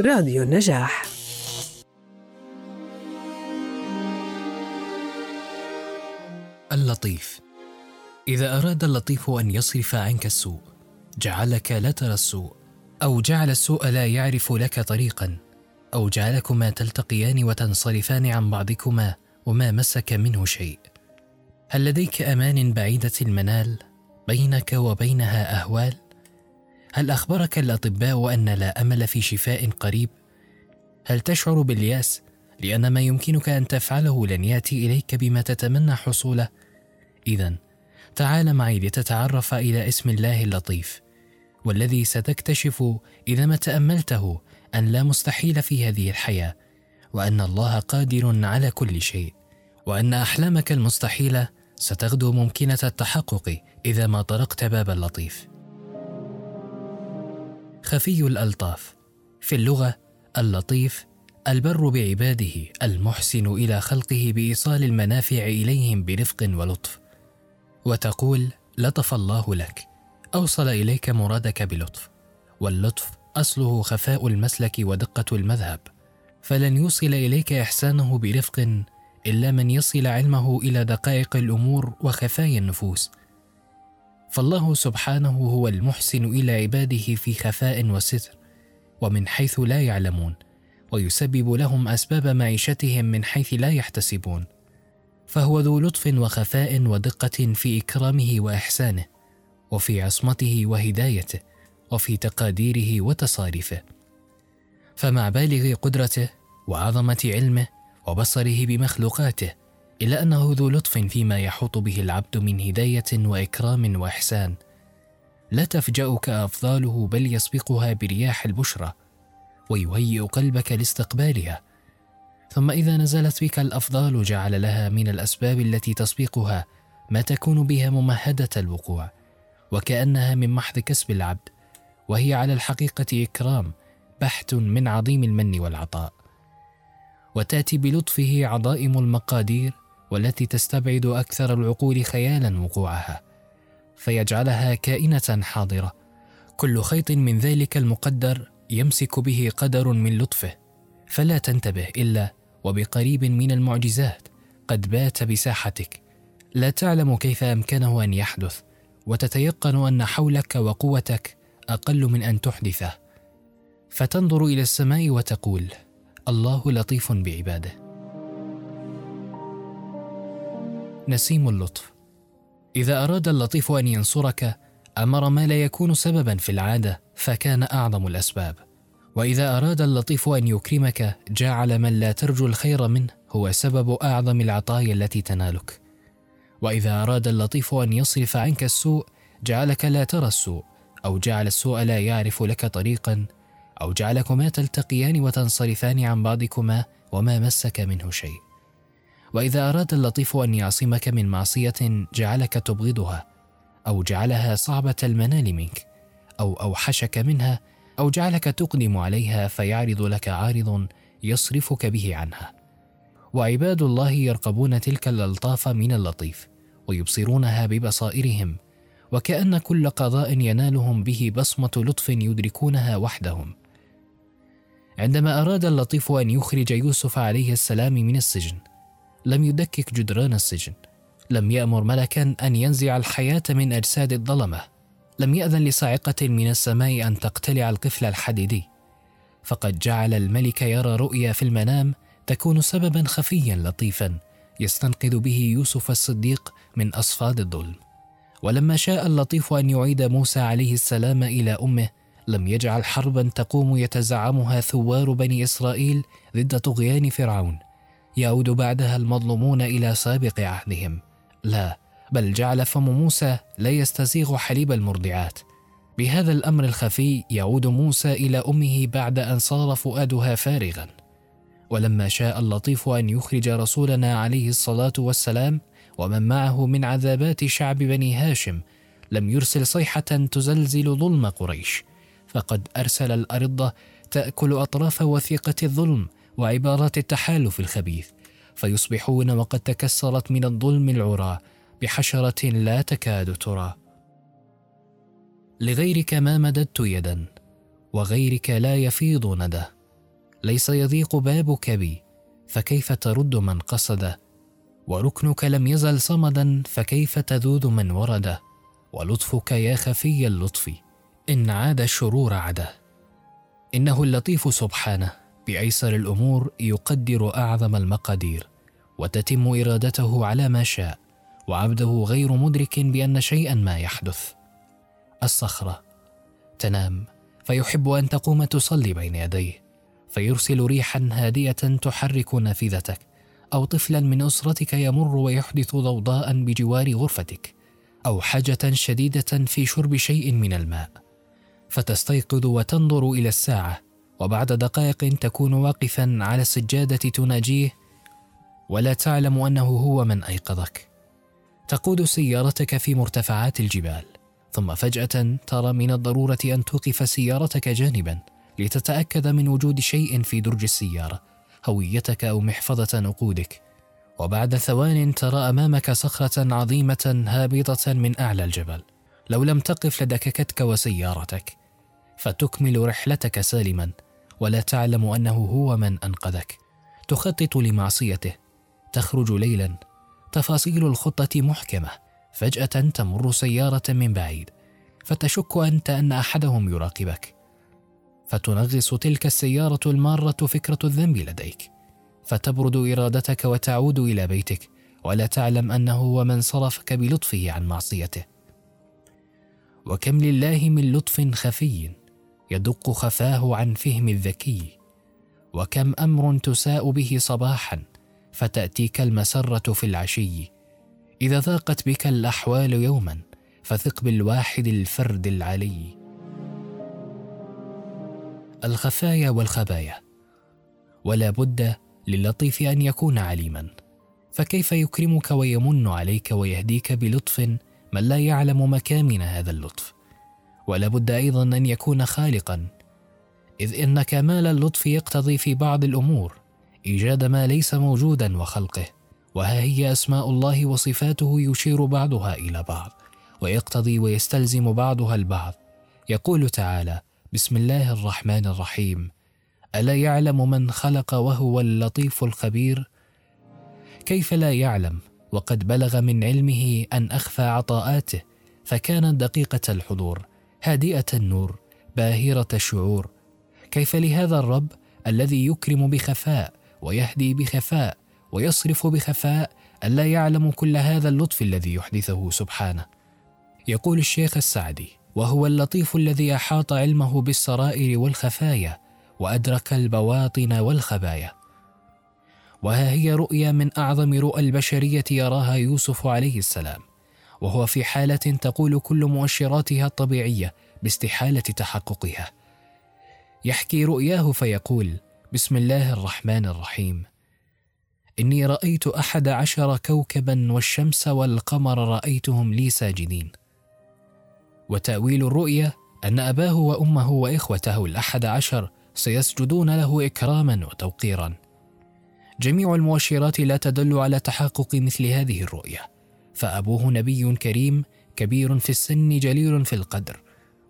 راديو النجاح. اللطيف. إذا أراد اللطيف أن يصرف عنك السوء جعلك لا ترى السوء أو جعل السوء لا يعرف لك طريقا أو جعلكما تلتقيان وتنصرفان عن بعضكما وما مسك منه شيء. هل لديك أمان بعيدة المنال بينك وبينها أهوال؟ هل أخبرك الأطباء أن لا أمل في شفاء قريب؟ هل تشعر باليأس لأن ما يمكنك أن تفعله لن يأتي إليك بما تتمنى حصوله؟ إذا تعال معي لتتعرف إلى اسم الله اللطيف والذي ستكتشف إذا ما تأملته أن لا مستحيل في هذه الحياة وأن الله قادر على كل شيء وأن أحلامك المستحيلة ستغدو ممكنة التحقق إذا ما طرقت باب اللطيف خفي الألطاف. في اللغة اللطيف البر بعباده المحسن إلى خلقه بإيصال المنافع إليهم برفق ولطف. وتقول لطف الله لك. أوصل إليك مرادك بلطف. واللطف أصله خفاء المسلك ودقة المذهب. فلن يوصل إليك إحسانه برفق إلا من يصل علمه إلى دقائق الأمور وخفايا النفوس. فالله سبحانه هو المحسن إلى عباده في خفاء وستر ومن حيث لا يعلمون ويسبب لهم أسباب معيشتهم من حيث لا يحتسبون. فهو ذو لطف وخفاء ودقة في إكرامه وإحسانه وفي عصمته وهدايته وفي تقاديره وتصاريفه فمع بالغ قدرته وعظمة علمه وبصره بمخلوقاته الا أنه ذو لطف فيما يحوط به العبد من هداية وإكرام وإحسان. لا تفجأك أفضاله بل يسبقها برياح البشرى ويهيئ قلبك لاستقبالها. ثم إذا نزلت بك الأفضال جعل لها من الأسباب التي تسبقها ما تكون بها ممهدة الوقوع وكأنها من محض كسب العبد وهي على الحقيقة إكرام بحت من عظيم المن والعطاء. وتأتي بلطفه عظائم المقادير والتي تستبعد أكثر العقول خيالا وقوعها فيجعلها كائنة حاضرة. كل خيط من ذلك المقدر يمسك به قدر من لطفه. فلا تنتبه إلا وبقريب من المعجزات قد بات بساحتك. لا تعلم كيف أمكنه أن يحدث وتتيقن أن حولك وقوتك أقل من أن تحدثه. فتنظر إلى السماء وتقول الله لطيف بعباده. نسيم اللطف. إذا أراد اللطيف أن ينصرك أمر ما لا يكون سببا في العادة فكان أعظم الأسباب. وإذا أراد اللطيف أن يكرمك جعل من لا ترجو الخير منه هو سبب أعظم العطايا التي تنالك. وإذا أراد اللطيف أن يصرف عنك السوء جعلك لا ترى السوء أو جعل السوء لا يعرف لك طريقا أو جعلكما تلتقيان وتنصرفان عن بعضكما وما مسك منه شيء. وإذا أراد اللطيف أن يعصمك من معصية جعلك تبغضها أو جعلها صعبة المنال منك أو أوحشك منها أو جعلك تقدم عليها فيعرض لك عارض يصرفك به عنها. وعباد الله يرقبون تلك الألطاف من اللطيف ويبصرونها ببصائرهم وكأن كل قضاء ينالهم به بصمة لطف يدركونها وحدهم. عندما أراد اللطيف أن يخرج يوسف عليه السلام من السجن لم يدكك جدران السجن. لم يأمر ملكا أن ينزع الحياة من أجساد الظلمة. لم يأذن لصاعقة من السماء أن تقتلع القفل الحديدي. فقد جعل الملك يرى رؤيا في المنام تكون سببا خفيا لطيفا يستنقذ به يوسف الصديق من أصفاد الظلم. ولما شاء اللطيف أن يعيد موسى عليه السلام إلى أمه لم يجعل حربا تقوم يتزعمها ثوار بني إسرائيل ضد طغيان فرعون. يعود بعدها المظلومون إلى سابق عهدهم. لا بل جعل فم موسى لا يستزيغ حليب المرضعات. بهذا الأمر الخفي يعود موسى إلى أمه بعد أن صار فؤادها فارغا. ولما شاء اللطيف أن يخرج رسولنا عليه الصلاة والسلام ومن معه من عذابات شعب بني هاشم لم يرسل صيحة تزلزل ظلم قريش. فقد أرسل الأرضة تأكل أطراف وثيقة الظلم وعبارات التحالف الخبيث فيصبحون وقد تكسرت من الظلم العرى بحشرة لا تكاد ترى. لغيرك ما مددت يدا وغيرك لا يفيض ندى. ليس يضيق بابك بي فكيف ترد من قصد؟ وركنك لم يزل صمدا فكيف تذوذ من ورد؟ ولطفك يا خفي اللطف إن عاد الشرور عدا. إنه اللطيف سبحانه. بأيسر الأمور يقدر أعظم المقادير وتتم إرادته على ما شاء وعبده غير مدرك بأن شيئا ما يحدث. الصخرة تنام فيحب أن تقوم تصلي بين يديه فيرسل ريحا هادية تحرك نافذتك أو طفلا من أسرتك يمر ويحدث ضوضاء بجوار غرفتك أو حاجة شديدة في شرب شيء من الماء. فتستيقظ وتنظر إلى الساعة وبعد دقائق تكون واقفا على السجادة تناجيه ولا تعلم أنه هو من أيقظك. تقود سيارتك في مرتفعات الجبال ثم فجأة ترى من الضرورة أن توقف سيارتك جانبا لتتأكد من وجود شيء في درج السيارة هويتك أو محفظة نقودك. وبعد ثوان ترى أمامك صخرة عظيمة هابطة من أعلى الجبل. لو لم تقف لدككتك وسيارتك فتكمل رحلتك سالما. ولا تعلم أنه هو من أنقذك. تخطط لمعصيته. تخرج ليلا. تفاصيل الخطة محكمة. فجأة تمر سيارة من بعيد. فتشك أنت أن أحدهم يراقبك. فتنغص تلك السيارة المارة فكرة الذنب لديك. فتبرد إرادتك وتعود إلى بيتك. ولا تعلم أنه هو من صرفك بلطفه عن معصيته. وكم لله من لطف خفي. يدق خفاه عن فهم الذكي. وكم أمر تساء به صباحا فتأتيك المسرة في العشي. إذا ضاقت بك الأحوال يوما فثق بالواحد الفرد العلي. الخفايا والخبايا. ولا بد للطيف أن يكون عليما. فكيف يكرمك ويمن عليك ويهديك بلطف من لا يعلم مكامن هذا اللطف؟ ولا بد أيضا أن يكون خالقا. إذ ان كمال اللطف يقتضي في بعض الأمور. إيجاد ما ليس موجودا وخلقه. وها هي أسماء الله وصفاته يشير بعضها إلى بعض. ويقتضي ويستلزم بعضها البعض. يقول تعالى بسم الله الرحمن الرحيم. ألا يعلم من خلق وهو اللطيف الخبير؟ كيف لا يعلم؟ وقد بلغ من علمه أن أخفى عطاءاته فكانت دقيقة الحضور. هادئة النور باهرة الشعور. كيف لهذا الرب الذي يكرم بخفاء ويهدي بخفاء ويصرف بخفاء الا يعلم كل هذا اللطف الذي يحدثه سبحانه؟ يقول الشيخ السعدي وهو اللطيف الذي أحاط علمه بالسرائر والخفايا وأدرك البواطن والخبايا. وها هي رؤيا من أعظم رؤى البشرية يراها يوسف عليه السلام. وهو في حالة تقول كل مؤشراتها الطبيعية باستحالة تحققها. يحكي رؤياه فيقول بسم الله الرحمن الرحيم. إني رأيت أحد عشر كوكبا والشمس والقمر رأيتهم لي ساجدين. وتأويل الرؤيا أن أباه وأمه وإخوته الأحد عشر سيسجدون له إكراما وتوقيرا. جميع المؤشرات لا تدل على تحقق مثل هذه الرؤية. فأبوه نبي كريم كبير في السن جليل في القدر.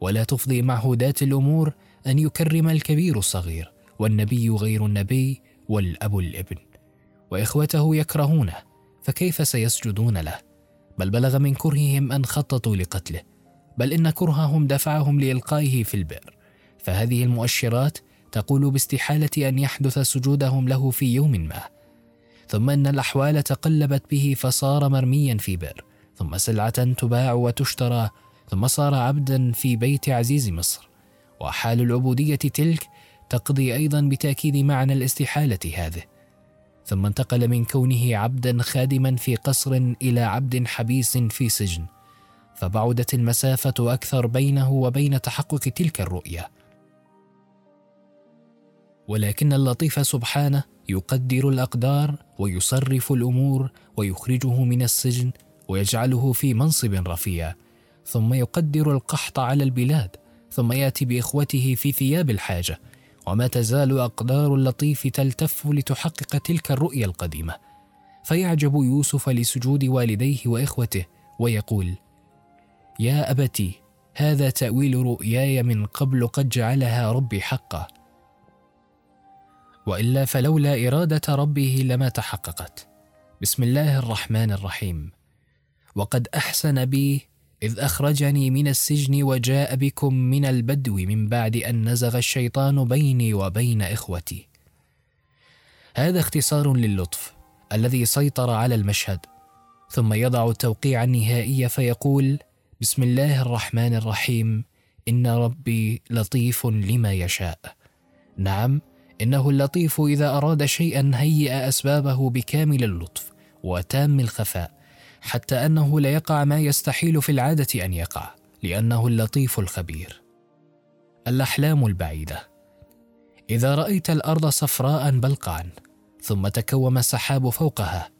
ولا تفضي معهودات الأمور أن يكرم الكبير الصغير والنبي غير النبي والأب الابن. وإخوته يكرهونه فكيف سيسجدون له؟ بل بلغ من كرههم أن خططوا لقتله بل إن كرههم دفعهم لإلقائه في البئر. فهذه المؤشرات تقول باستحالة أن يحدث سجودهم له في يوم ما. ثم أن الأحوال تقلبت به فصار مرميا في بئر. ثم سلعة تباع وتشترى ثم صار عبدا في بيت عزيز مصر. وحال العبودية تلك تقضي أيضا بتأكيد معنى الاستحالة هذه. ثم انتقل من كونه عبدا خادما في قصر إلى عبد حبيس في سجن. فبعدت المسافة أكثر بينه وبين تحقق تلك الرؤيه ولكن اللطيف سبحانه يقدر الأقدار ويصرف الأمور ويخرجه من السجن ويجعله في منصب رفيع ثم يقدر القحط على البلاد ثم يأتي بإخوته في ثياب الحاجة وما تزال أقدار اللطيف تلتف لتحقق تلك الرؤيا القديمة. فيعجب يوسف لسجود والديه وإخوته ويقول يا ابت هذا تأويل رؤياي من قبل قد جعلها ربي حقا. وإلا فلولا إرادة ربه لما تحققت. بسم الله الرحمن الرحيم. وقد أحسن بي إذ أخرجني من السجن وجاء بكم من البدو من بعد أن نزغ الشيطان بيني وبين إخوتي. هذا اختصار للطف الذي سيطر على المشهد. ثم يضع التوقيع النهائي فيقول بسم الله الرحمن الرحيم. إن ربي لطيف لما يشاء. نعم إنه اللطيف إذا أراد شيئا هيئ أسبابه بكامل اللطف وتام الخفاء حتى أنه لا يقع ما يستحيل في العادة أن يقع لأنه اللطيف الخبير. الأحلام البعيدة. إذا رأيت الأرض صفراء بلقعا ثم تكوم السحاب فوقها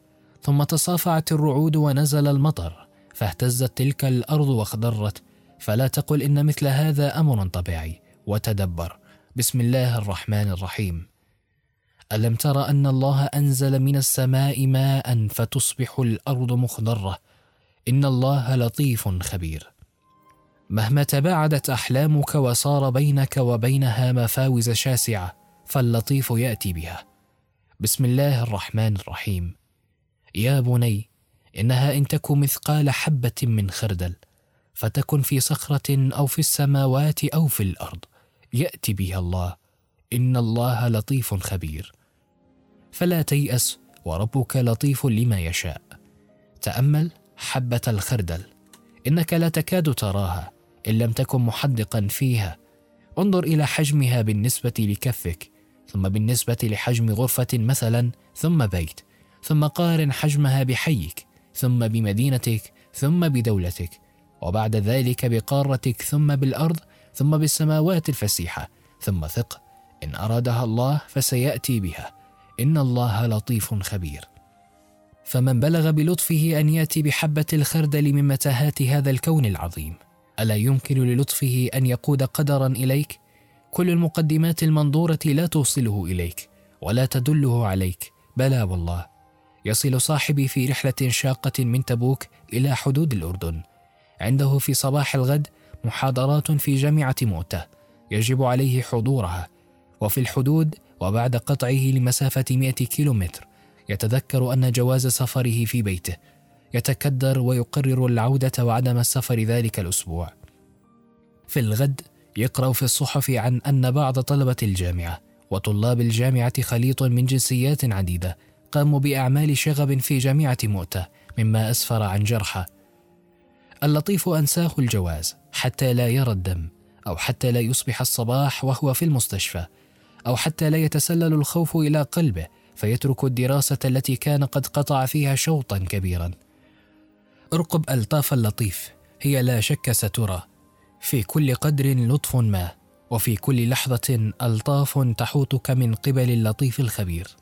ثم تصافعت الرعود ونزل المطر فاهتزت تلك الأرض واخضرت فلا تقل إن مثل هذا أمر طبيعي وتدبر. بسم الله الرحمن الرحيم. ألم تر أن الله أنزل من السماء ماء فتصبح الأرض مخضرة؟ إن الله لطيف خبير. مهما تباعدت أحلامك وصار بينك وبينها مفاوز شاسعة فاللطيف يأتي بها. بسم الله الرحمن الرحيم. يا بني إنها إن تك مثقال حبة من خردل فتكن في صخرة أو في السماوات أو في الأرض. يأتي بها الله. إن الله لطيف خبير. فلا تيأس وربك لطيف لما يشاء. تأمل حبة الخردل. إنك لا تكاد تراها إن لم تكن محدقا فيها. انظر إلى حجمها بالنسبة لكفك ثم بالنسبة لحجم غرفة مثلا ثم بيت ثم قارن حجمها بحيك ثم بمدينتك ثم بدولتك وبعد ذلك بقارتك ثم بالأرض ثم بالسماوات الفسيحة ثم ثق إن أرادها الله فسيأتي بها إن الله لطيف خبير. فمن بلغ بلطفه أن يأتي بحبة الخردل من متاهات هذا الكون العظيم ألا يمكن للطفه أن يقود قدرا إليك؟ كل المقدمات المنظورة لا توصله إليك ولا تدله عليك بلى والله. يصل صاحبي في رحلة شاقة من تبوك إلى حدود الأردن. عنده في صباح الغد محاضرات في جامعة موته. يجب عليه حضورها. وفي الحدود وبعد قطعه لمسافة 100 كيلومتر يتذكر أن جواز سفره في بيته. يتكدر ويقرر العودة وعدم السفر ذلك الأسبوع. في الغد يقرأ في الصحف عن أن بعض طلبة الجامعة وطلاب الجامعة خليط من جنسيات عديدة قاموا بأعمال شغب في جامعة مؤته مما أسفر عن جرحى. اللطيف أنساه الجواز. حتى لا يرى الدم أو حتى لا يصبح الصباح وهو في المستشفى أو حتى لا يتسلل الخوف إلى قلبه فيترك الدراسة التي كان قد قطع فيها شوطا كبيرا. ارقب ألطاف اللطيف هي لا شك سترى. في كل قدر لطف ما وفي كل لحظة ألطاف تحوطك من قبل اللطيف الخبير.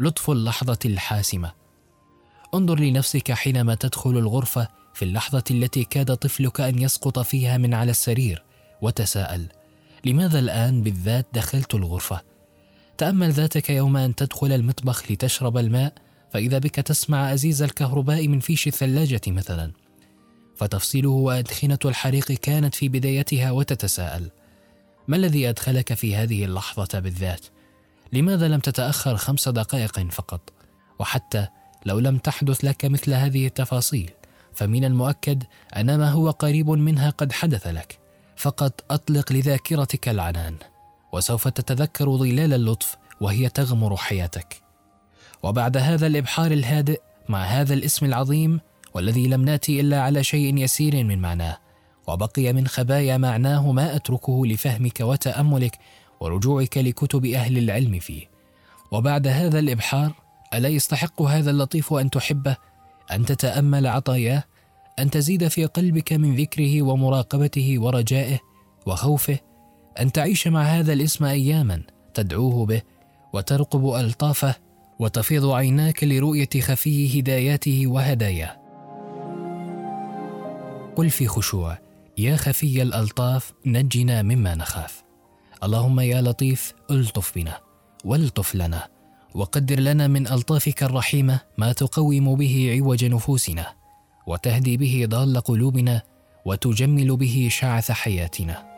لطف اللحظة الحاسمة. انظر لنفسك حينما تدخل الغرفة في اللحظة التي كاد طفلك أن يسقط فيها من على السرير وتساءل لماذا الآن بالذات دخلت الغرفة؟ تأمل ذاتك يوم أن تدخل المطبخ لتشرب الماء فإذا بك تسمع أزيز الكهرباء من فيش الثلاجة مثلا. فتفصيله وأدخنة الحريق كانت في بدايتها وتتساءل ما الذي أدخلك في هذه اللحظة بالذات؟ لماذا لم تتأخر خمس دقائق فقط؟ وحتى لو لم تحدث لك مثل هذه التفاصيل. فمن المؤكد أن ما هو قريب منها قد حدث لك. فقط أطلق لذاكرتك العنان وسوف تتذكر ظلال اللطف وهي تغمر حياتك. وبعد هذا الإبحار الهادئ مع هذا الاسم العظيم والذي لم نأتي إلا على شيء يسير من معناه وبقي من خبايا معناه ما أتركه لفهمك وتأملك ورجوعك لكتب أهل العلم فيه. وبعد هذا الإبحار ألا يستحق هذا اللطيف أن تحبه؟ أن تتأمل عطاياه أن تزيد في قلبك من ذكره ومراقبته ورجائه وخوفه أن تعيش مع هذا الاسم اياما تدعوه به وترقب ألطافه وتفيض عيناك لرؤية خفي هداياته وهداياه. قل في خشوع يا خفي الألطاف نجنا مما نخاف. اللهم يا لطيف ألطف بنا والطف لنا. وقدر لنا من ألطافك الرحيمة ما تقوم به عوج نفوسنا وتهدي به ضال قلوبنا وتجمل به شعث حياتنا.